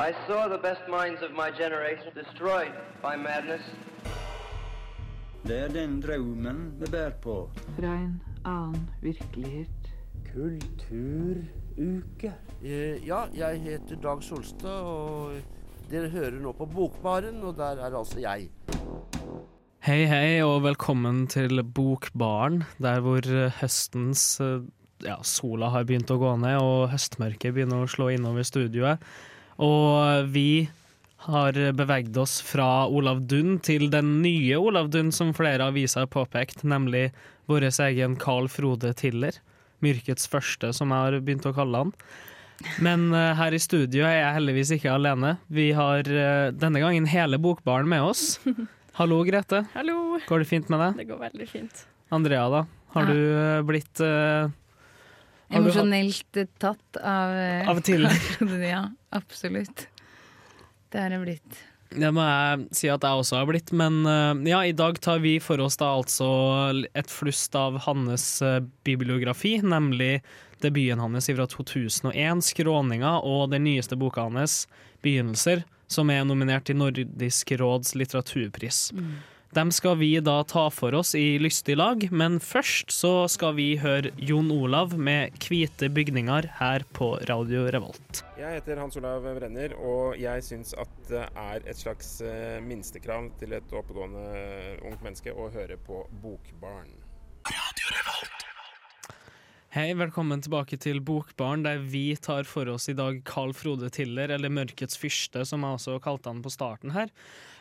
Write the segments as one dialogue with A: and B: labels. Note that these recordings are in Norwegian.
A: I saw the best minds of my generation destroyed by madness.
B: Det er den drømmen vi bærer på.
C: Fra en annen virkelighet.
B: Kulturuke.
D: Eh, Ja, jeg heter Dag Solstad, og dere hører nå på Bokbaren, og der er altså jeg.
E: Hei, hei, og velkommen til Bokbaren, der hvor høstens eh, ja, sola har begynt å gå ned, og høstmørket begynner å slå innover studioet. Og vi har beveget oss fra Olav Dunn til den nye Olav Dunn, som flere aviser har påpekt, nemlig vår egen Carl Frode Tiller. Myrkets første, som jeg har begynt å kalle han. Men uh, her i studio er jeg heldigvis ikke alene. Vi har uh, denne gangen hele Bokbaren med oss. Hallo, Grete.
F: Hallo.
E: Går det fint med deg?
F: Det går veldig fint.
E: Andrea, da? Har
G: Ja.
E: du uh, blitt eh, Har du hatt-
G: Emosjonelt tatt av
E: Av og til.
G: Ja, absolutt. Det har jeg blitt.
E: Det må jeg si at jeg også har blitt, men eh, ja, i dag tar vi for oss da altså et flust av hans eh, bibliografi, nemlig debuten hans fra 2001, 'Skråninga', og den nyeste boka hans, 'Begynnelser', som er nominert til Nordisk råds litteraturpris. Dem skal vi da ta for oss i lystig lag, men først så skal vi høre Jon Olav med 'Hvite bygninger' her på Radio Revolt.
H: Jeg heter Hans Olav Brenner, og jeg syns at det er et slags eh, minstekrav til et oppegående ungt menneske å høre på Bokbarn. Radio Revolt.
E: Hei, velkommen tilbake til Bokbarn, der vi tar for oss i dag Carl Frode Tiller, eller Mørkets fyrste, som jeg også kalte han på starten her.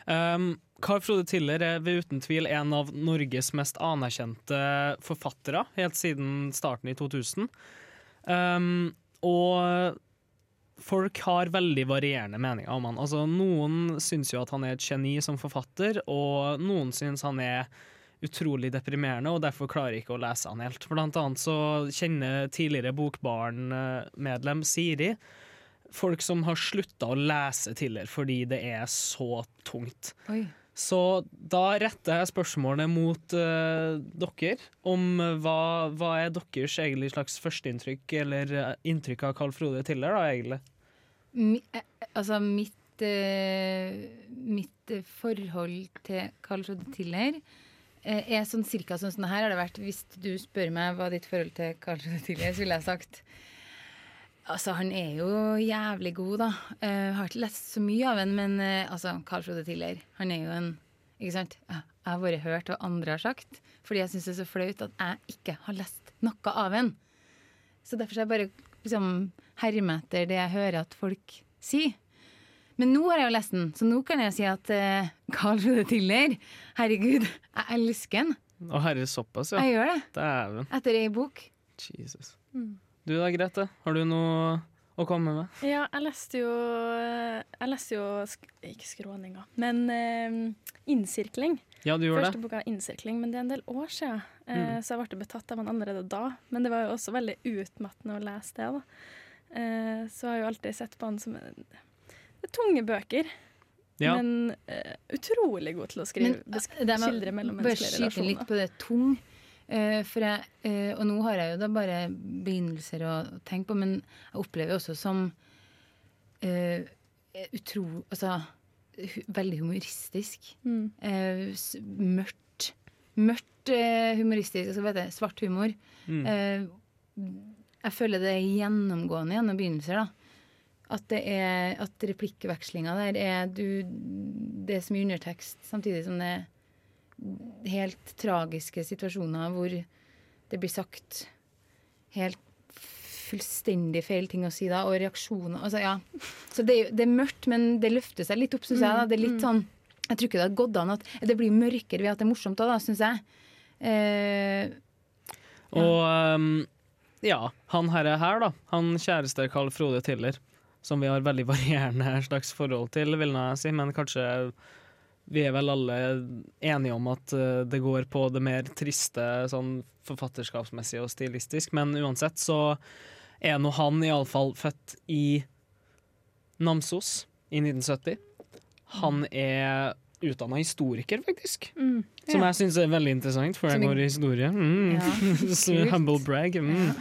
E: Um, Carl Frode Tiller er ved uten tvil en av Norges mest anerkjente forfattere, helt siden starten i 2000. Um, og folk har veldig varierende meninger om han. Altså, noen syns jo at han er et geni som forfatter, og noen syns han er utrolig deprimerende, og derfor klarer ikke å lese han helt. Blant annet så kjenner tidligere Bokbarn-medlem Siri folk som har slutta å lese Tiller fordi det er så tungt.
G: Oi.
E: Så da retter jeg spørsmålet mot uh, dere om eh, hva, hva er deres egentlig slags førsteinntrykk, eller eh, inntrykk av Carl Frode Tiller, da, egentlig?
G: Mi, altså, mitt, uh, mitt forhold til Carl Frode Tiller uh, er sånn cirka sånn som det her har det vært. Hvis du spør meg hva ditt forhold til Carl Frode Tiller så ville jeg sagt Altså, han er jo jævlig god, da. Jeg har ikke lest så mye av han, men eh, altså, Carl Frode Tiller, han er jo en Ikke sant? Jeg har bare hørt hva andre har sagt, fordi jeg syns det er så flaut at jeg ikke har lest noe av han. Så derfor skal jeg bare liksom herme etter det jeg hører at folk sier. Men nå har jeg jo lest den, så nå kan jeg si at uh, Carl Frode Tiller Herregud, jeg elsker han.
E: Å herre, såpass, ja.
G: Jeg gjør det.
E: Dæven.
G: Etter ei bok.
E: Jesus. Du da, Grete? Har du noe å komme med?
F: Ja, jeg leste jo Jeg leste jo sk Ikke skråninga, men eh, innsirkling.
E: Ja, du gjorde
F: Første
E: det.
F: boka innsirkling, men det er en del år siden. Eh,
E: Mm.
F: Så jeg ble betatt av han allerede da. Men det var jo også veldig utmattende å lese det. da. Eh, så jeg har jo alltid sett på han som det er tunge bøker.
E: Ja.
F: Men uh, utrolig god til å skrive,
G: Men,
F: besk
G: det relasjoner. med-
F: skildre
G: Bare skyte litt på det tung. Eh, for jeg, eh, og nå har jeg jo da bare begynnelser å tenke på, men jeg opplever også som uh, utro... Altså veldig humoristisk.
F: Mm.
G: Eh, mørkt. Mørkt humoristisk. Altså, vet jeg, svart humor.
E: Mm.
G: Eh, jeg føler det er gjennomgående gjennom begynnelser, da. At det er At replikkvekslinga der er du Det er så mye undertekst, samtidig som det helt tragiske situasjoner hvor det blir sagt helt fullstendig feil ting å si da, og reaksjoner Altså, ja. Så det, er det er mørkt, men det løfter seg litt opp, syns jeg. da. Det er litt sånn Jeg tror ikke det har gått an at Det blir mørkere ved at det er morsomt òg, da, syns jeg. Eh,
E: Og um, ja, han herre her, da. Han kjæreste Carl Frode Tiller, som vi har veldig varierende slags forhold til, vil jeg si, men kanskje vi er vel alle enige om at uh, det går på det mer triste sånn forfatterskapsmessig og stilistisk, men uansett så er nå han iallfall født i Namsos i 1970. Han er utdanna historiker, faktisk.
F: Mm.
E: Som jeg syns er veldig interessant, for jeg går i historie. Mm.
G: Ja,
E: Humble brag. Mm.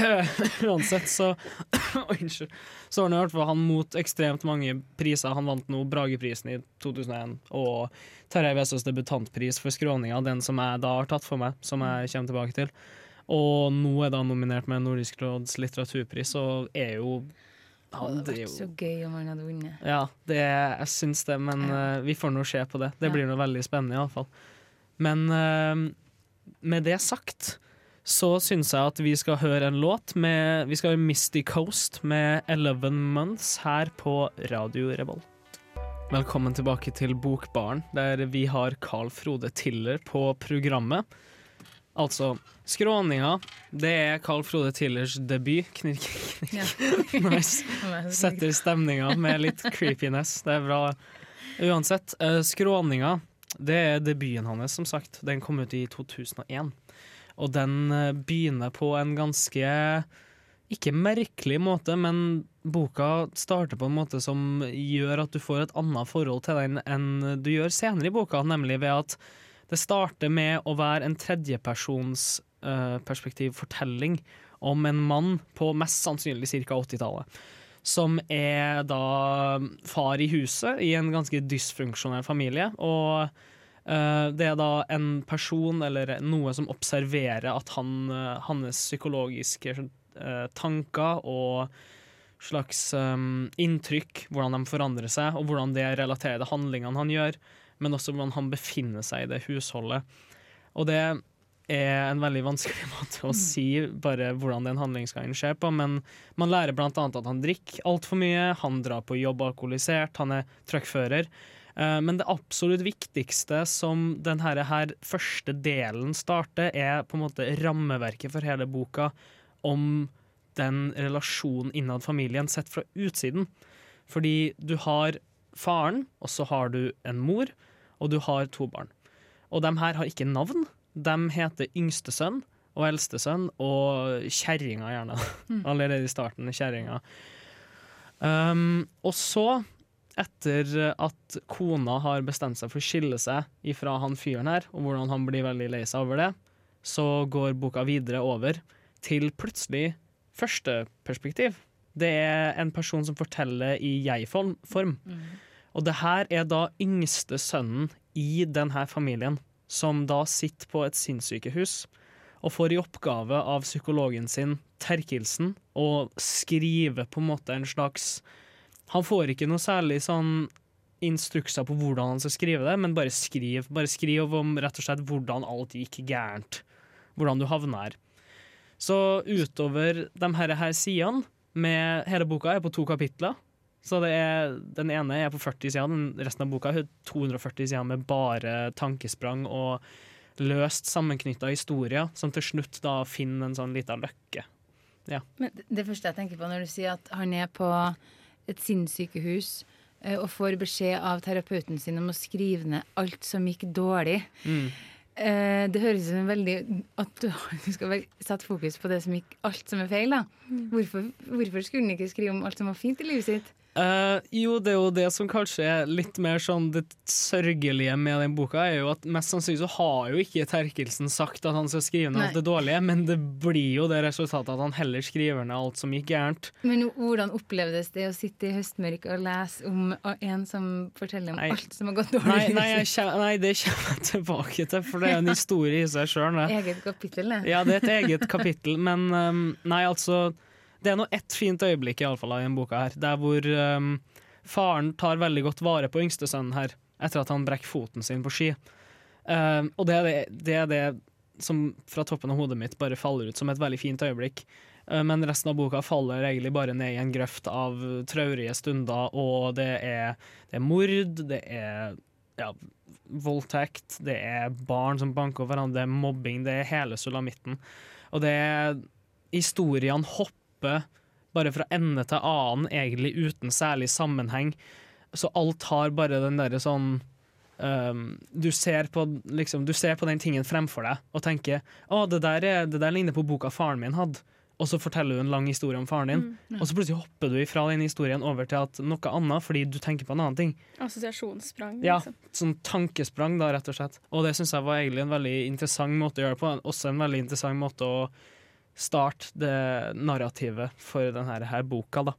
E: uansett, så Unnskyld. Så var i hvert fall han mot ekstremt mange priser. Han vant nå Brageprisen i 2001 og Terje Vesaas debutantpris for skråninga, den som jeg da har tatt for meg, som jeg kommer tilbake til. Og nå er da nominert med Nordisk råds litteraturpris, og er jo
G: Det hadde
E: det er
G: vært så gøy om han hadde vunnet.
E: ja, det, jeg syns det, men
G: Ja.
E: eh, vi får nå se på det. Det
G: Ja.
E: blir noe veldig spennende, iallfall. Men uh, med det sagt så syns jeg at vi skal høre en låt med Vi skal høre Misty Coast med 'Eleven Months' her på Radio Revolt. Velkommen tilbake til Bokbaren, der vi har Carl Frode Tiller på programmet. Altså, 'Skråninga' det er Carl Frode Tillers debut. Knirk,
G: Ja.
E: nice. Setter stemninga med litt creepiness. Det er bra. Uansett, eh, skråninga det er debuten hans, som sagt. Den kom ut i 2001. Og den eh, begynner på en ganske ikke merkelig måte, men boka starter på en måte som gjør at du får et annet forhold til den enn du gjør senere i boka, nemlig ved at det starter med å være en tredjepersons eh, perspektivfortelling om en mann på mest sannsynlig ca. 80-tallet. Som er da far i huset i en ganske dysfunksjonell familie. Og det er da en person eller noe som observerer at han, eh, hans psykologiske eh, tanker og slags eh, inntrykk, hvordan de forandrer seg, og hvordan det relaterer til handlingene han gjør, men også hvordan han befinner seg i det husholdet. Og det er en veldig vanskelig måte å si bare hvordan den handlingsgangen skjer på, men man lærer annet at han drikker altfor mye, han drar på jobb alkoholisert, han er truckfører. Eh, Men det absolutt viktigste som denne her første delen starter, er på en måte rammeverket for hele boka om den relasjonen innad familien sett fra utsiden. Fordi du har faren, og så har du en mor, og du har to barn. Og de her har ikke navn. De heter yngstesønn og eldstesønn, og kjerringa gjerne. Allerede i starten, kjerringa. Um, og så, etter at kona har bestemt seg for å skille seg ifra han fyren her, og hvordan han blir veldig lei seg over det, så går boka videre over til plutselig første perspektiv. Det er en person som forteller i jeg-form. form. Og det her er da yngste sønnen i denne familien, som da sitter på et sinnssykehus og får i oppgave av psykologen sin, Terkelsen, å skrive på en måte en slags Han får ikke noe særlig sånn instrukser på hvordan han skal skrive det, men bare skriv. Bare skriv om rett og slett hvordan alt gikk gærent. Hvordan du havna her. Så utover de her, her sidene med Hele boka er på to kapitler. Så er, den ene er på 40 sider, den resten av boka er 240 sider med bare tankesprang og løst sammenknytta historier, som til slutt da finner en sånn lita løkke.
G: Det- Det første jeg tenker på når du sier at han er på et sinnssykehus eh, og får beskjed av terapeuten sin om å skrive ned alt som gikk dårlig. Eh, Det høres ut som veldig at du skal sette fokus på det som gikk, alt som er feil. da. Hvorfor, hvorfor skulle han ikke skrive om alt som var fint i livet sitt?
E: Eh, jo, det er jo det som kanskje er litt mer sånn det sørgelige med den boka, er jo at mest sannsynlig så har jo ikke Terkelsen sagt at han skal skrive ned alt det dårlige, men det blir jo det resultatet at han heller skriver ned alt som gikk gærent.
G: Men hvordan opplevdes det å sitte i høstmørket og lese om en som forteller om
E: Nei.
G: alt som har gått dårlig?
E: Nei, nei, jeg nei, det kommer jeg tilbake til, for det er en historie i seg sjøl.
G: Eget kapittel, det.
E: Ja, det er et eget kapittel, men um, nei, altså Det er nå ett fint øyeblikk i, alle fall, i denne boka her, der hvor um, faren tar veldig godt vare på yngstesønnen her, etter at han brekker foten sin på ski. Um, og det er det, det er det som fra toppen av hodet mitt bare faller ut som et veldig fint øyeblikk. Uh, men resten av boka faller egentlig bare ned i en grøft av traurige stunder, og det er, det er mord, det er ja, voldtekt, det er barn som banker hverandre, det er mobbing, det er hele sulamitten. Og det er Historiene hopper bare fra ende til annen, egentlig uten særlig sammenheng. Så alt har bare den derre sånn um, du, ser på, liksom, du ser på den tingen fremfor deg og tenker å, det der, er, det der ligner på boka faren min hadde. Og så forteller du en lang historie om faren din, og så plutselig hopper du ifra den historien over til at noe annet fordi du tenker på en annen ting.
F: Assosiasjonssprang.
E: Ja,
F: Liksom.
E: sånn tankesprang, da, rett og slett. Og det syns jeg var egentlig en veldig interessant måte å gjøre det på. Også en veldig interessant måte å starte det narrativet for denne her boka, da.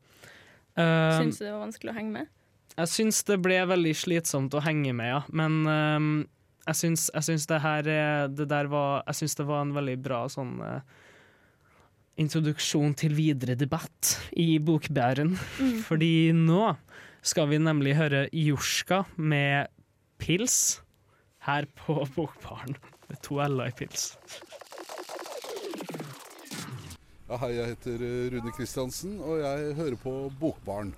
E: Um,
F: Syns du det var vanskelig å henge med?
E: jeg syns det ble veldig slitsomt å henge med, ja. Men um, jeg syns, jeg syns det her er- det der var Jeg syns det var en veldig bra sånn uh, introduksjon til videre debatt i Bokbæren. Fordi nå skal vi nemlig høre Jorska med Pils her på Bokbaren. Er to l-er i pils.
I: Ja, hei, jeg heter eh, Rune Kristiansen, og jeg hører på Bokbarn.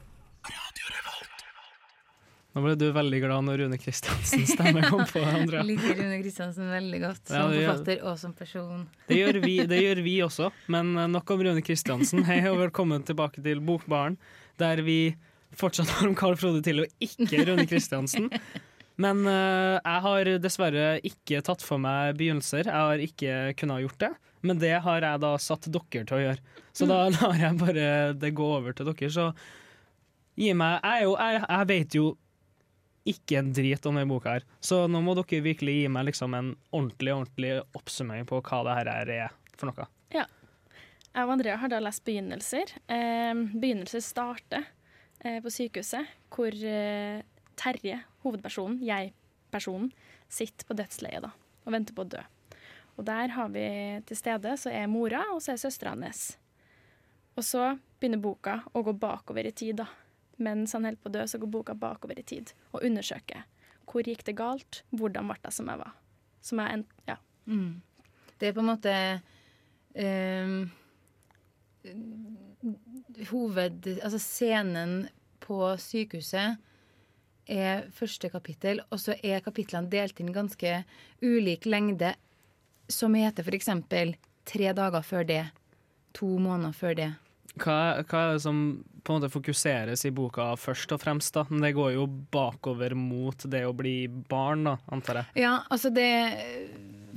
E: Nå ble du veldig glad når Rune Kristiansens stemme kom på, Andrea.
G: Liker Rune Kristiansen veldig godt
E: Ja,
G: som
E: det gjør-
G: forfatter og som person.
E: Det gjør, vi, det gjør vi også, men eh, nok om Rune Kristiansen. Hei og velkommen tilbake til Bokbaren, der vi fortsatt har om Carl Frode til og ikke Rune Kristiansen. Men eh, jeg har dessverre ikke tatt for meg begynnelser. Jeg har ikke kunnet gjort det, men det har jeg da satt dere til å gjøre. Så da lar jeg bare det gå over til dere. Så gi meg Jeg, jo, jeg, jeg vet jo ikke en drit om denne boka her, så nå må dere virkelig gi meg liksom en ordentlig ordentlig oppsummering på hva det her er for noe.
F: Jeg og Andrea har da lest begynnelser. Eh, begynnelser starter eh, på sykehuset, hvor eh, Terje, hovedpersonen, jeg-personen, sitter på dødsleiet da, og venter på å dø. Og der har vi til stede, så er mora, og så er søstera hennes. Og så begynner boka å gå bakover i tid, da. Mens han holder på å dø, så går boka bakover i tid og undersøker. Hvor gikk det galt? Hvordan ble jeg som jeg var? Som jeg en, ja.
G: Mm. Det er på en måte um, Hoved... Altså scenen på sykehuset er første kapittel, og så er kapitlene delt inn ganske ulik lengde, som heter eksempel tre dager før det, to måneder før det.
E: Hva, hva er det som på en måte fokuseres i boka først og fremst? da? Det går jo bakover mot det å bli barn, da, antar jeg.
G: Ja, altså det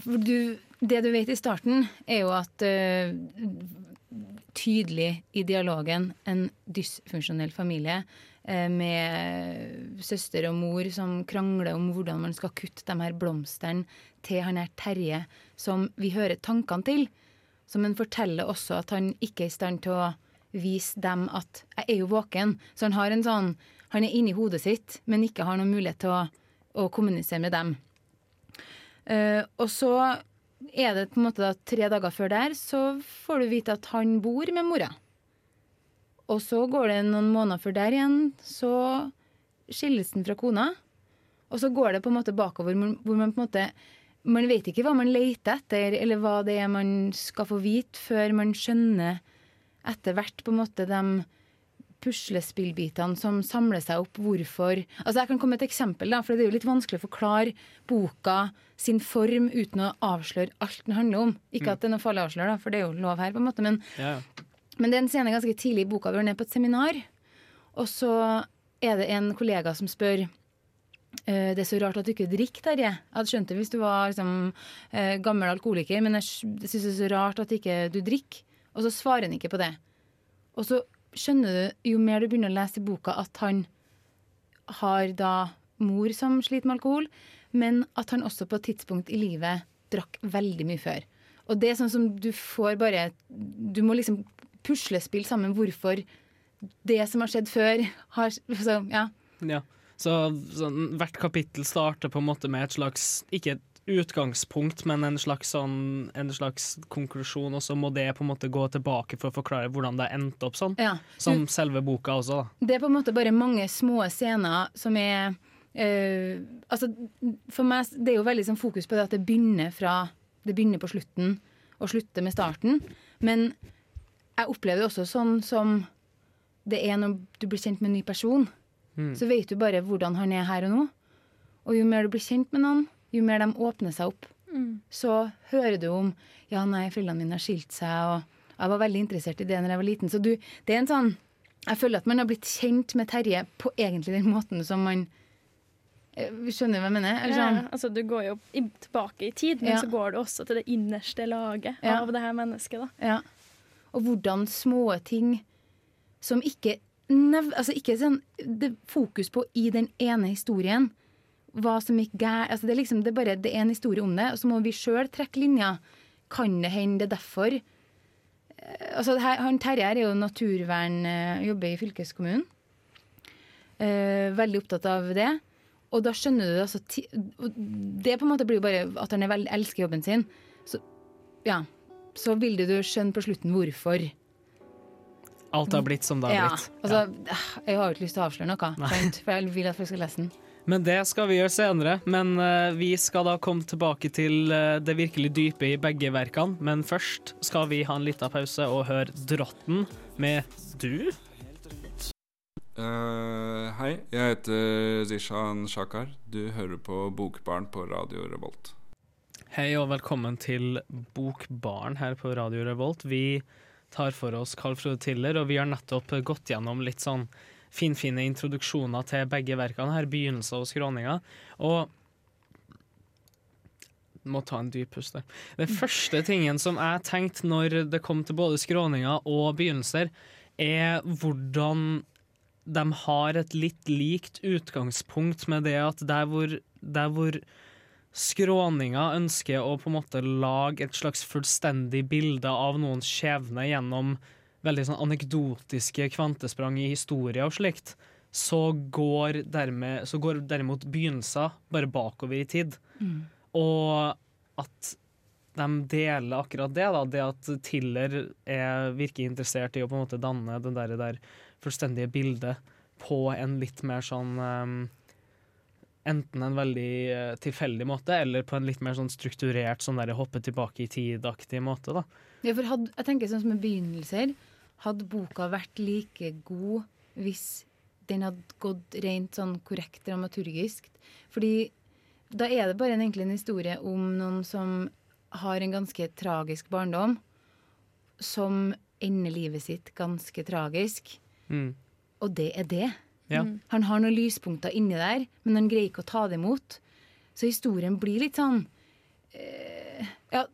G: du, Det du vet i starten, er jo at eh, Tydelig i dialogen en dysfunksjonell familie eh, med søster og mor som krangler om hvordan man skal kutte de her blomstene til han her Terje, som vi hører tankene til. Som han forteller også at han ikke er i stand til å vise dem at 'jeg er jo våken'. Så han har en sånn Han er inni hodet sitt, men ikke har noen mulighet til å, å kommunisere med dem. Eh, og så er det på en måte da tre dager før der, så får du vite at han bor med mora. Og så går det noen måneder før der igjen, så skilles han fra kona. Og så går det på en måte bakover hvor man på en måte Man vet ikke hva man leter etter, eller hva det er man skal få vite, før man skjønner etter hvert på en måte de puslespillbitene som samler seg opp. Hvorfor Altså Jeg kan komme med et eksempel, da, for det er jo litt vanskelig å forklare boka sin form uten å avsløre alt den handler om. Ikke at det er noe farlig å avsløre, da, for det er jo lov her, på en måte. Men,
E: Ja.
G: men det er en scene ganske tidlig i boka hvor han er på et seminar, og så er det en kollega som spør «Eh, det er så rart at du ikke drikker, Terje. Jeg hadde skjønt det hvis du var liksom, eh, gammel alkoholiker, men jeg sy- syns det er så rart at ikke du drikker. Og så svarer han ikke på det. Og så skjønner du, jo mer du begynner å lese i boka, at han har da mor som sliter med alkohol, men at han også på et tidspunkt i livet drakk veldig mye før. Og det er sånn som du får bare Du må liksom puslespille sammen hvorfor det som har skjedd før, har så, Ja.
E: Ja. Så så hvert kapittel starter på en måte med et slags Ikke et utgangspunkt, men en slags, sånn, en slags konklusjon, og så må det på en måte gå tilbake for å forklare hvordan det endte opp sånn.
G: ja.
E: Som selve boka også, da.
G: Det er på en måte bare mange små scener som er øh, Altså, for meg det er jo veldig sånn fokus på det at det begynner fra Det begynner på slutten og slutter med starten. Men jeg opplever det også sånn som det er når du blir kjent med en ny person. Så vet du bare hvordan han er her og nå. Og jo mer du blir kjent med noen, jo mer de åpner seg opp, så hører du om Ja, nei, foreldrene mine har skilt seg, og jeg var veldig interessert i det da jeg var liten. Så du, det er en sånn Jeg føler at man har blitt kjent med Terje på egentlig den måten som man eh, Skjønner du hva jeg mener? Eller
F: Ja,
G: sånn,
F: altså, du går jo tilbake i tid, men
G: Ja.
F: så går du også til det innerste laget
G: Ja.
F: av det her mennesket. Da.
G: ja. Og hvordan små ting som ikke nev, altså ikke sånn det fokus på i den ene historien hva som gikk gærent. Altså det, er liksom, det, er bare, det er en historie om det, og så må vi sjøl trekke linja. Kan det hende det er derfor Altså, her, han Terje er jo naturvern, eh, jobber i fylkeskommunen. Eh, veldig opptatt av det. Og da skjønner du altså Det på en måte blir jo bare at han er veld, elsker jobben sin. Så ja, så vil du skjønne på slutten hvorfor.
E: Alt har blitt som det har
G: ja,
E: blitt.
G: altså, Jeg har jo ikke lyst til å avsløre noe, for jeg vil at folk skal lese den.
E: Men det skal vi gjøre senere. Men uh, vi skal da komme tilbake til uh, det virkelig dype i begge verkene. Men først skal vi ha en liten pause og høre 'Drotten' med du.
J: Uh, hei, jeg heter Zishan Shakar. Du hører på Bokbarn på Radio Revolt.
E: Hei og velkommen til Bokbarn her på Radio Revolt. Vi tar for oss Carl Frode Tiller, og vi har nettopp gått gjennom litt sånn finfine introduksjoner til begge verkene her, begynnelser og skråninger. Og må ta en dyp pust der. Det første tingen som jeg tenkte når det kom til både skråninger og begynnelser, er hvordan de har et litt likt utgangspunkt med det at der hvor, der hvor skråninga ønsker å på en måte lage et slags fullstendig bilde av noens skjebne gjennom veldig sånn anekdotiske kvantesprang i historie og slikt, så går, dermed, så går derimot begynnelser bare bakover i tid.
G: Mm.
E: Og at de deler akkurat det, da, det at Tiller er, virker interessert i å på en måte danne det der, der fullstendige bildet på en litt mer sånn um, Enten en veldig eh, tilfeldig måte, eller på en litt mer sånn strukturert sånn der hoppe tilbake i tid-aktig måte. da.
G: Ja, for had, jeg tenker sånn som med begynnelser Hadde boka vært like god hvis den hadde gått rent sånn korrekt dramaturgisk? Fordi da er det bare en, egentlig en historie om noen som har en ganske tragisk barndom, som ender livet sitt ganske tragisk.
E: Mm.
G: Og det er det.
E: Ja.
G: Han har noen lyspunkter inni der, men han greier ikke å ta det imot. Så historien blir litt sånn eh, Ja,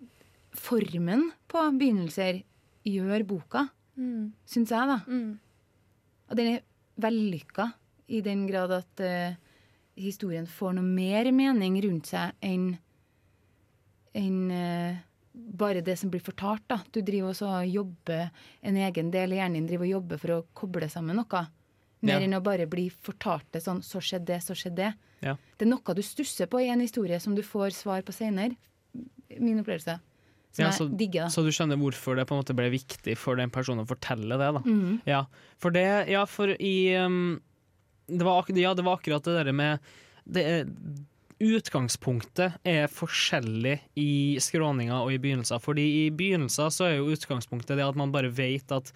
G: formen på begynnelser gjør boka,
F: Mm.
G: syns jeg, da.
F: Mm.
G: Og den er vellykka i den grad at uh, historien får noe mer mening rundt seg enn enn uh, bare det som blir fortalt. da. Du driver også og jobber en egen del i hjernen din driver og jobber for å koble sammen noe. Mer
E: Ja.
G: enn å bare bli fortalt det sånn 'så skjedde det, så skjedde det'.
E: Ja.
G: Det er noe du stusser på i en historie som du får svar på senere. Min opplevelse. Som
E: Ja,
G: jeg
E: så,
G: digger.
E: så du skjønner hvorfor det på en måte ble viktig for den personen å fortelle det? da.
G: Mm.
E: Ja, for det Ja, for i um, det, var, ja, det var akkurat det derre med det er, Utgangspunktet er forskjellig i skråninga og i begynnelser. Fordi i begynnelser så er jo utgangspunktet det at man bare vet at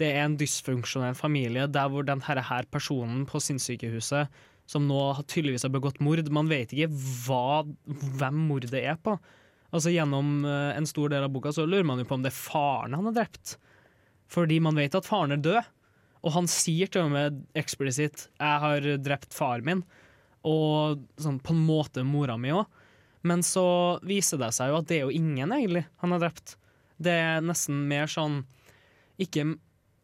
E: det er en dysfunksjonell familie der hvor denne her personen på sinnssykehuset som nå tydeligvis har begått mord, man vet ikke hva, hvem mordet er på. Altså Gjennom eh, en stor del av boka så lurer man jo på om det er faren han har drept. Fordi man vet at faren er død. Og han sier til og med eksplisitt 'jeg har drept faren min', og sånn på en måte mora mi òg. Men så viser det seg jo at det er jo ingen egentlig han har drept. Det er nesten mer sånn Ikke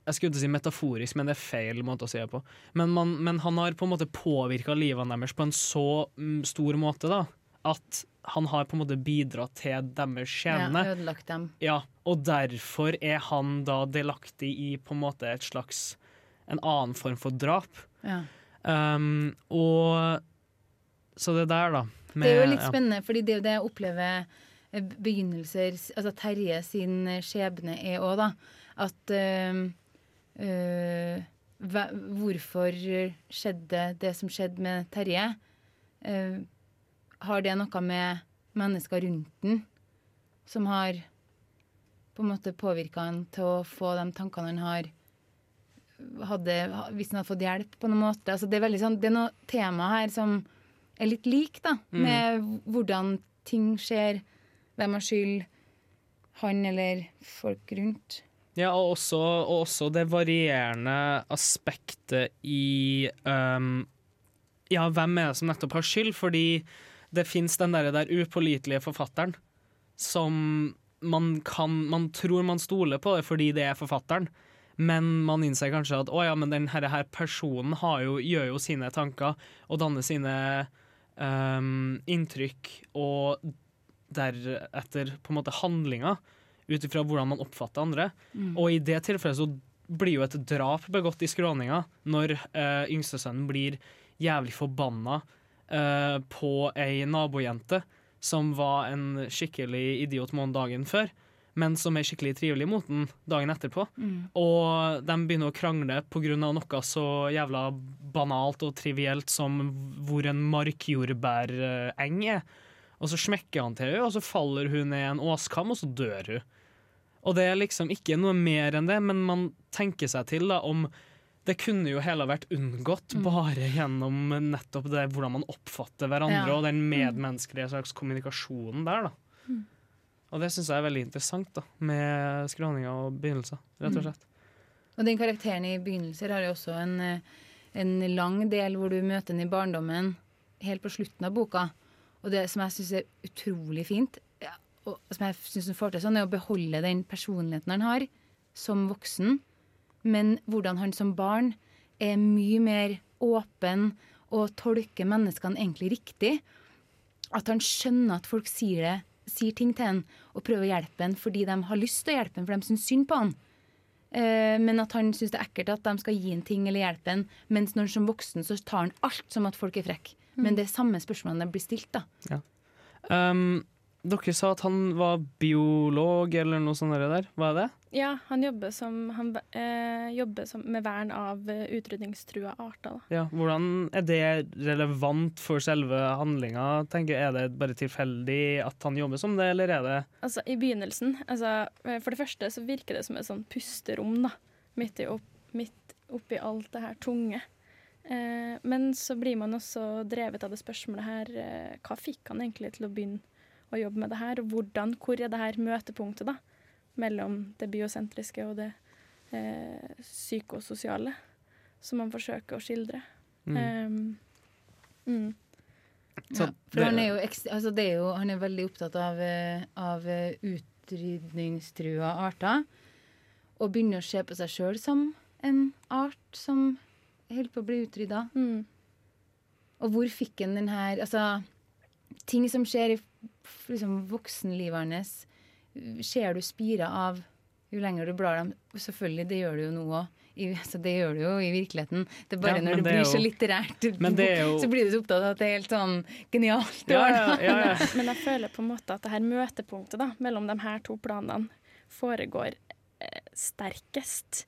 E: jeg skulle ikke si metaforisk, men det er feil måte å si det på. Men, man, men han har på en måte påvirka livene deres på en så mm, stor måte da, at han har på en måte bidratt til deres skjebne.
G: Ja, ødelagt dem.
E: Ja, og derfor er han da delaktig i på en måte et slags en annen form for drap.
G: Ja.
E: Um, og så det der, da.
G: det er jo litt
E: ja.
G: spennende, fordi det er jo det jeg opplever eh, begynnelser Altså Terje sin eh, skjebne er òg, da. At eh, eh, Hvorfor skjedde det som skjedde med Terje? Eh, har det noe med mennesker rundt den som har på en måte påvirka han til å få de tankene han har hadde, Hvis han hadde fått hjelp på noen måte. Altså det, er veldig sånn, det er noe tema her som er litt lik, da.
E: Mm.
G: Med hvordan ting skjer. Hvem har skyld? Han eller folk rundt.
E: Ja, og også, og også det varierende aspektet i um, Ja, hvem er det som nettopp har skyld? Fordi det fins den der, der upålitelige forfatteren som man kan Man tror man stoler på det fordi det er forfatteren, men man innser kanskje at å ja, men denne her, personen har jo, gjør jo sine tanker og danner sine um, inntrykk, og deretter på en måte handlinger ut ifra hvordan man oppfatter andre.
G: Mm.
E: Og i det tilfellet så blir jo et drap begått i skråninga når uh, yngstesønnen blir jævlig forbanna eh, på ei nabojente som var en skikkelig idiot måneden dagen før, men som er skikkelig trivelig mot den dagen etterpå.
G: Mm.
E: Og de begynner å krangle pga. noe så jævla banalt og trivielt som hvor en markjordbæreng er. Og så smekker han til henne, og så faller hun ned en åskam, og så dør hun. Og det er liksom ikke noe mer enn det, men man tenker seg til da om det kunne jo hele vært unngått
G: Mm.
E: bare gjennom nettopp det hvordan man oppfatter hverandre,
G: Ja.
E: og den medmenneskelige slags kommunikasjonen der, da.
G: Mm.
E: Og det syns jeg er veldig interessant, da, med skråninger og begynnelser, rett og
G: Mm.
E: slett.
G: Og den karakteren i begynnelser har jo også en, eh, en lang del hvor du møter den i barndommen helt på slutten av boka. Og det som jeg syns er utrolig fint, og som jeg synes hun får til sånn, er å beholde den personligheten han har som voksen, men hvordan han som barn er mye mer åpen og tolker menneskene egentlig riktig. At han skjønner at folk sier det, sier ting til han og prøver å hjelpe han fordi de har lyst til å hjelpe han, for de syns synd på han. Eh, men at han syns det er ekkelt at de skal gi en ting eller hjelpe en, mens når han som voksen så tar han alt som at folk er frekke. Men det er samme spørsmålene blir stilt, da.
E: Um, dere sa at han var biolog eller noe sånt der. Hva er det?
F: Ja, han jobber, som, han, eh, jobber som, med vern av eh, utrydningstrua arter. Da.
E: Ja, hvordan er det relevant for selve handlinga? Tenker, er det bare tilfeldig at han jobber som det, eller er det
F: Altså, I begynnelsen altså, eh, For det første så virker det som et sånn pusterom da, midt, i opp, midt oppi alt det her tunge. Eh, men så blir man også drevet av det spørsmålet her eh, Hva fikk han egentlig til å begynne å jobbe med det her? Og hvordan, hvor er det her møtepunktet da, mellom det biosentriske og det eh, psykososiale, som man forsøker å skildre?
E: Mm.
F: Um, mm.
E: Så
G: Ja, for han er jo, altså det er jo han er veldig opptatt av, eh, av eh, utrydningstrua arter. Og begynner å se på seg sjøl som en art som holder på å bli utrydda.
F: Mm.
G: Og hvor fikk han den her Altså, ting som skjer i liksom, voksenlivet hans, ser du spirer av jo lenger du blar dem. Selvfølgelig, det gjør du jo nå òg. Altså, det gjør du jo i virkeligheten. Det er bare
E: Ja,
G: når det,
E: det blir
G: blir så litterært,
E: det er jo-
G: så blir du så opptatt av at det er helt sånn genialt.
E: Ja, ja, ja, ja.
F: Men, jeg, men jeg føler på en måte at det her møtepunktet da, mellom de her to planene foregår eh, sterkest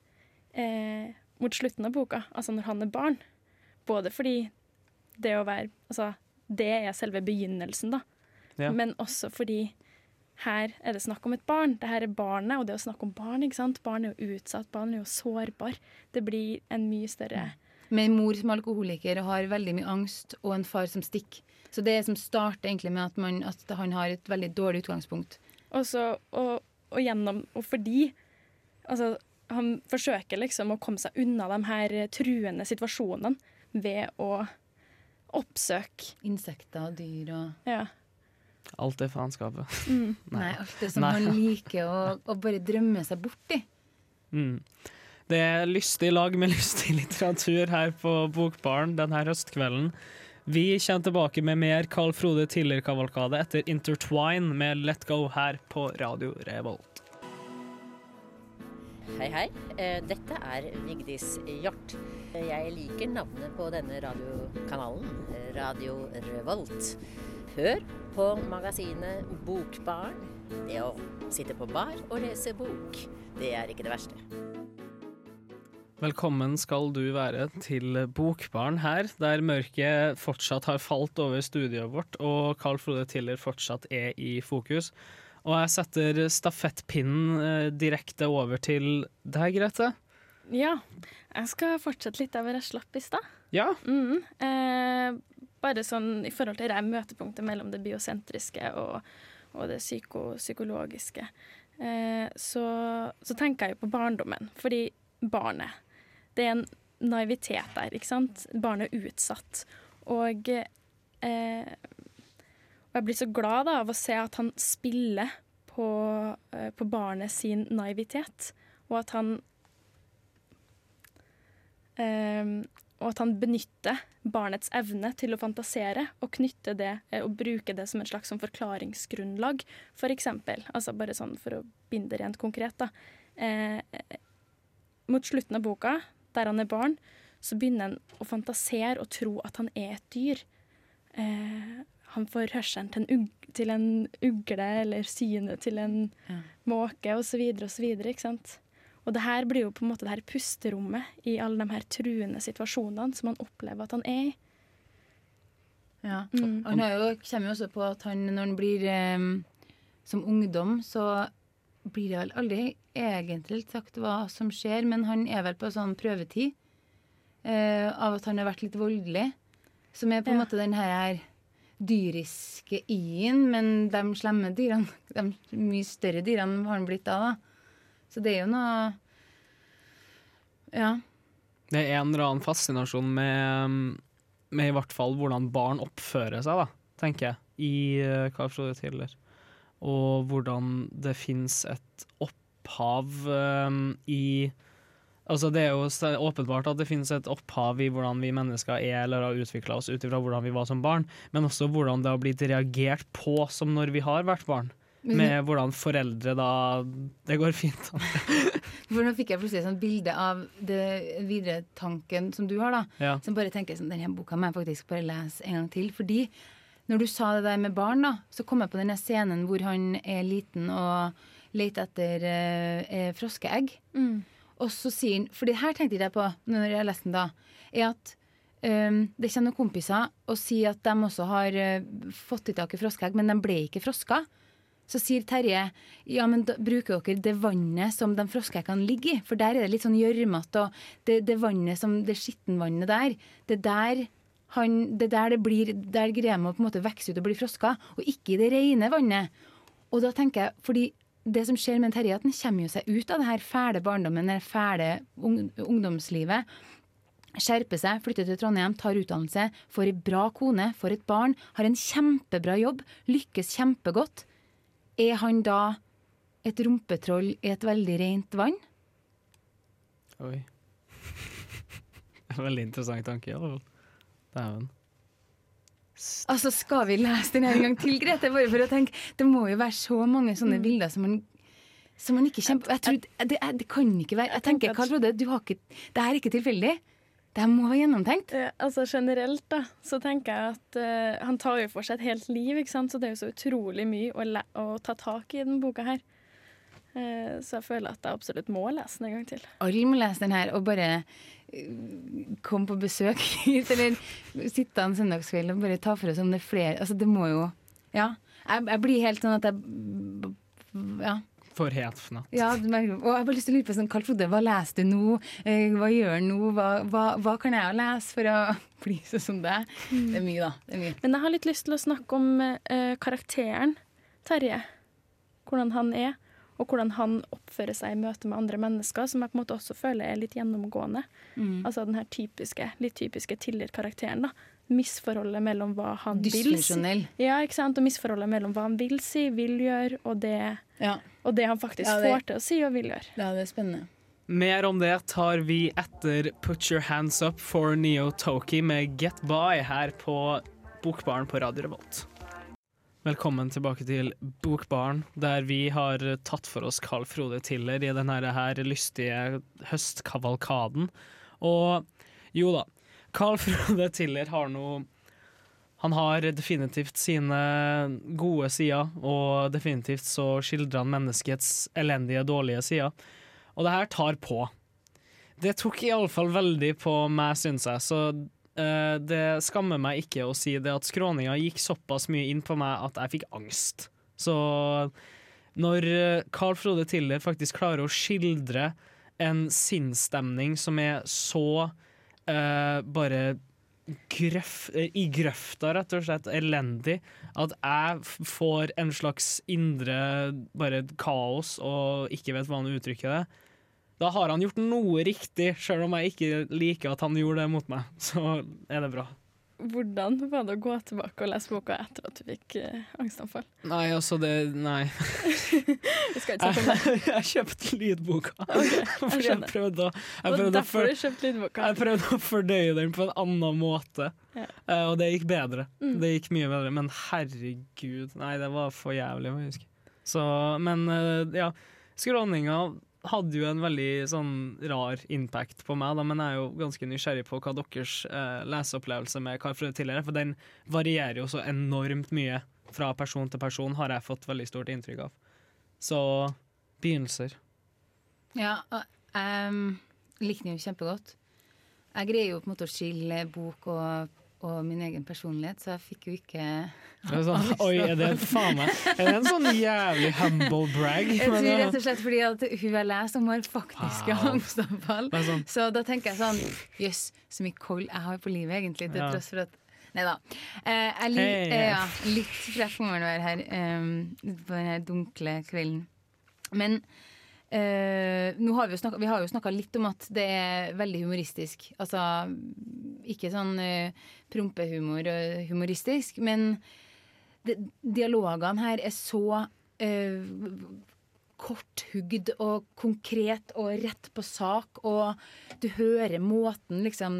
F: eh, mot slutten av boka, altså når han er barn. Både fordi det å være Altså, det er selve begynnelsen, da.
E: Ja.
F: Men også fordi her er det snakk om et barn. Det her er barnet, og det å snakke om barn, ikke sant. Barn er jo utsatt, barn er jo sårbar. Det blir en mye større
G: Med en mor som er alkoholiker og har veldig mye angst, og en far som stikker. Så det som starter egentlig med at, man, at han har et veldig dårlig utgangspunkt.
F: Og, så, og, og gjennom Og fordi altså, han forsøker liksom å komme seg unna de her truende situasjonene ved å oppsøke
G: Insekter og dyr og
F: Ja.
E: Alt det faenskapet.
F: Mm.
G: Nei, alt det som
E: Nei.
G: man liker å, å bare drømme seg bort i.
E: Mm. Det er lystig lag med lystig litteratur her på Bokbaren denne høstkvelden. Vi kommer tilbake med mer Carl Frode Tiller-kavalkade etter Intertwine med Let Go her på Radio Revolt.
K: Hei, hei. Eh, Dette er Vigdis Hjort. Jeg liker navnet på denne radiokanalen, Radio Revolt. Hør på magasinet Bokbarn. Det å sitte på bar og lese bok, det er ikke det verste.
E: Velkommen skal du være til Bokbarn her, der mørket fortsatt har falt over studioet vårt, og Carl Frode Tiller fortsatt er i fokus. Og jeg setter stafettpinnen eh, direkte over til deg, Grete.
F: ja. Jeg skal fortsette litt der hvor jeg slapp i stad.
E: Ja.
F: Mm. Eh, bare sånn i forhold til det møtepunktet mellom det biosentriske og, og det psyko, psykologiske. Eh, så, så tenker jeg på barndommen, fordi barnet Det er en naivitet der, ikke sant? Barnet er utsatt. Og eh, og jeg blir så glad da, av å se at han spiller på, eh, på barnet sin naivitet, og at han Ehm, og at han benytter barnets evne til å fantasere og knytte det eh, og bruke det som et slags sånn forklaringsgrunnlag, for eksempel. Altså bare sånn for å binde det rent konkret, da. Eh, mot slutten av boka, der han er barn, så begynner han å fantasere og tro at han er et dyr. Eh, han får hørselen til til en ugle, eller synet til en
G: Ja.
F: måke, osv., osv. Ikke sant? Og det her blir jo på en måte det her pusterommet i alle de her truende situasjonene som han opplever at han er i.
G: Ja.
F: Mm.
G: Han har jo, kommer jo også på at han, når han blir eh, som ungdom, så blir det aldri egentlig sagt hva som skjer, men han er vel på sånn prøvetid eh, av at han har vært litt voldelig. Som er på en
F: Ja.
G: måte den her dyriske i-en, men de slemme dyrene, de mye større dyrene har han blitt da, da. Så det er jo noe Ja.
E: Det er en eller annen fascinasjon med, med i hvert fall hvordan barn oppfører seg, da, tenker jeg, i uh, jeg Frode Tiller. Og hvordan det fins et opphav um, i Altså Det er jo åpenbart at det finnes et opphav i hvordan vi mennesker er eller har utvikla oss ut ifra hvordan vi var som barn, men også hvordan det har blitt reagert på som når vi har vært barn. Med hvordan foreldre da Det går fint.
G: For nå fikk jeg plutselig et sånt bilde av det videre tanken som du har, da.
E: Ja.
G: Som bare tenker sånn, denne boka må jeg faktisk bare lese en gang til. Fordi når du sa det der med barn, da, så kom jeg på denne scenen hvor han er liten og leter etter eh, froskeegg. Mm. Og så sier han For det her tenkte jeg på når jeg leste den da. Er at um, det kommer noen kompiser og sier at de også har uh, fått i tak i froskeegg, men de ble ikke frosker. Så sier Terje ja, men da bruker dere det vannet som de froskeeggene ligger i? For der er det litt sånn gjørmete, og det, det vannet som, det skittenvannet der, det der han, det der det blir, der greier man på en måte vokse ut og bli frosker, og ikke i det rene vannet. Og da tenker jeg, fordi det som skjer med Terje, at han kommer jo seg ut av det her fæle barndommen, det fæle ung, ungdomslivet. Skjerper seg, flytter til Trondheim, tar utdannelse, får ei bra kone, får et barn, har en kjempebra jobb, lykkes kjempegodt. Er han da et rumpetroll i et veldig rent vann?
E: Oi. Veldig interessant tanke, i alle fall. Dæven.
G: Altså, skal vi lese den en gang til, Grete? Bare for å tenke, Det må jo være så mange sånne bilder som man, som man ikke kjemper Jeg tror, det, det kan ikke være Jeg tenker, Karl Frode, du har ikke, det er ikke tilfeldig. Det må være gjennomtenkt.
F: Eh, altså Generelt da, så tenker jeg at eh, han tar jo for seg et helt liv, ikke sant? så det er jo så utrolig mye å, å ta tak i denne boka her. Eh, så jeg føler at jeg absolutt må lese den en gang til.
G: Alle må lese den her og bare komme på besøk hit, eller sitte en søndagskveld og bare ta for oss om det er flere Altså, det må jo Ja. Jeg, jeg blir helt sånn at jeg Ja.
E: For helt fnatt.
G: Ja, og jeg har bare lyst til å lure på sånn, Karl Frode, hva leser du nå? Eh, hva gjør han nå? Hva, hva, hva kan jeg lese for å bli sånn som deg? Det er mye, da. Det er mye.
F: Men jeg har litt lyst til å snakke om uh, karakteren Terje. Hvordan han er, og hvordan han oppfører seg i møte med andre mennesker, som jeg på en måte også føler er litt gjennomgående.
G: Mm.
F: Altså den her typiske, litt typiske Tiller-karakteren. da. Misforholdet mellom hva han vil si. Ja, ikke sant? Og misforholdet mellom hva han vil si, vil gjøre, og det,
G: Ja.
F: og det han faktisk
G: Ja, det-
F: får til å si og vil gjøre.
G: ja, det er spennende.
E: Mer om det tar vi etter Put Your Hands Up for Neo Toki med Get By her på Bokbaren på Radio Revolt. Velkommen tilbake til Bokbaren, der vi har tatt for oss Carl Frode Tiller i denne her lystige høstkavalkaden. Og jo da, Carl Frode Tiller har nå Han har definitivt sine gode sider, og definitivt så skildrer han menneskets elendige, dårlige sider. Og det her tar på. Det tok iallfall veldig på meg, syns jeg, så uh, det skammer meg ikke å si det at skråninga gikk såpass mye inn på meg at jeg fikk angst. Så når eh, Carl Frode Tiller faktisk klarer å skildre en sinnsstemning som er så uh, bare grøff, eh, i grøfta, rett og slett, elendig, at jeg får en slags indre bare kaos og ikke vet hvordan å uttrykke det. Da har han gjort noe riktig, selv om jeg ikke liker at han gjorde det mot meg. Så er det bra.
F: Hvordan var det å gå tilbake og lese boka etter at du fikk eh, angstanfall?
E: Nei, altså det Nei.
F: Vi skal ikke snakke om det.
E: Jeg kjøpte lydboka.
F: jeg
E: jeg prøvde å jeg prøvde å for-. Jeg prøvde å fordøye den på en annen måte,
F: Ja.
E: uh, og det gikk bedre.
F: Mm.
E: Det gikk mye bedre, men herregud, nei, det var for jævlig, faktisk. Så, men uh, ja, skråninga hadde jo en veldig sånn rar impact på meg, da, men jeg er jo ganske nysgjerrig på hva deres eh, leseopplevelse med Carl Frode tidligere, for den varierer jo så enormt mye fra person til person, har jeg fått veldig stort inntrykk av. Så begynnelser.
G: Ja, jeg liker den jo kjempegodt. Jeg greier jo på en måte å skille bok og, og min egen personlighet, så jeg fikk jo ikke
E: er sånn, Oi, er det faen Er det en sånn jævlig humble brag?
G: Jeg tror rett og slett fordi at hun jeg leser om har faktiske
E: Wow.
G: angstanfall.
E: Er sånn.
G: Så da tenker jeg sånn Jøss, så mye koll jeg har på livet, egentlig. Til
E: Ja.
G: tross for at Nei da. Eh, jeg
E: hey.
G: Eh, ja, litt frekk må man være her um, på denne dunkle kvelden. Men eh, har vi, snakket, vi har jo snakka litt om at det er veldig humoristisk. Altså ikke sånn eh, prompehumor og humoristisk, men det, dialogene her er så eh, korthugd og konkret og rett på sak, og du hører måten liksom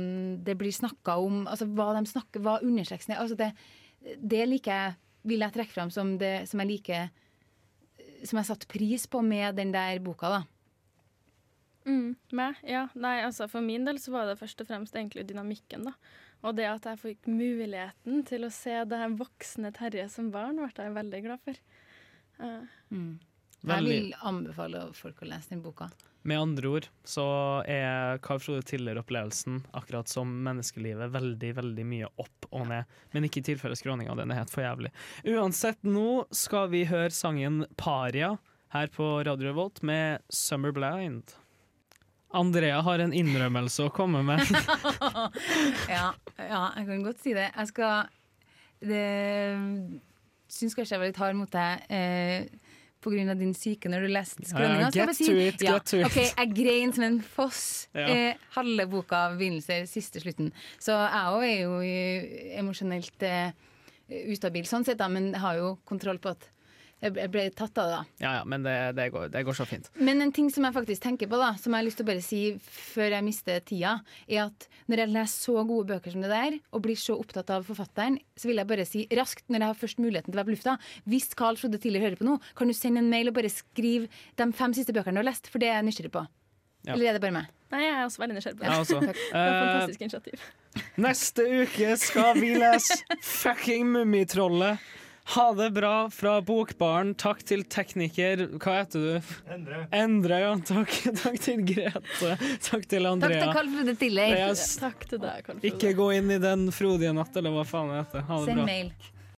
G: det blir snakka om, altså hva de snakker, hva underteksten er. Altså det, det liker jeg, vil jeg trekke fram som det som jeg liker Som jeg satte pris på med den der boka, da.
F: Mm, meg? Ja. Nei, altså for min del så var det først og fremst egentlig dynamikken, da. Og det at jeg fikk muligheten til å se det her voksne Terje som barn, ble jeg veldig glad for. Uh.
G: Jeg
E: Veldig.
G: vil anbefale folk å lese den boka.
E: Med andre ord så er Carl Frode Tiller-opplevelsen akkurat som menneskelivet veldig, veldig mye opp og ned. Men ikke i tilfelle skråninga, den er helt for jævlig. Uansett, nå skal vi høre sangen 'Paria' her på Radio Revolt med 'Summer Blind'. Andrea har en innrømmelse å komme med.
G: ja, ja, jeg kan godt si det. Jeg skal Det syns kanskje jeg var litt hard mot deg. Eh, av din syke når du leste
E: Ja,
G: skråninga.
E: Get
G: si-
E: to it,
G: ja,
E: get to it.
G: Okay, jeg grein som en foss
E: Ja.
G: eh, halve boka, begynnelser, siste slutten. Så jeg òg er jo emosjonelt eh, ustabil sånn sett, da, men har jo kontroll på at jeg ble- tatt av det. da.
E: Ja ja, men det, det, går, det går så fint.
G: Men en ting som jeg faktisk tenker på, da, som jeg har lyst til å bare si før jeg mister tida, er at når jeg leser så gode bøker som det der, og blir så opptatt av forfatteren, så vil jeg bare si raskt, når jeg har først muligheten til å være på lufta, hvis Carl Frode Tiller hører på nå, kan du sende en mail og bare skrive de fem siste bøkene du har lest, for det er jeg nysgjerrig på.
E: Ja.
G: Eller er det bare meg?
F: Nei, jeg er også veldig nysgjerrig på det.
E: Ja, også.
F: Det var et
E: Eh,
F: fantastisk initiativ.
E: Neste uke skal vi lese fucking Mummitrollet. Ha det bra fra Bokbaren. Takk til tekniker Hva heter du?
L: Endre.
E: Endre, ja. Takk, takk til Grete. Takk til Andrea.
G: Takk til Carl Frode Tiller.
E: Yes.
F: Takk til deg, Karl Frode.
E: Ikke gå inn i den frodige natt, eller hva faen det heter. Ha det
G: Send
E: bra.
G: mail.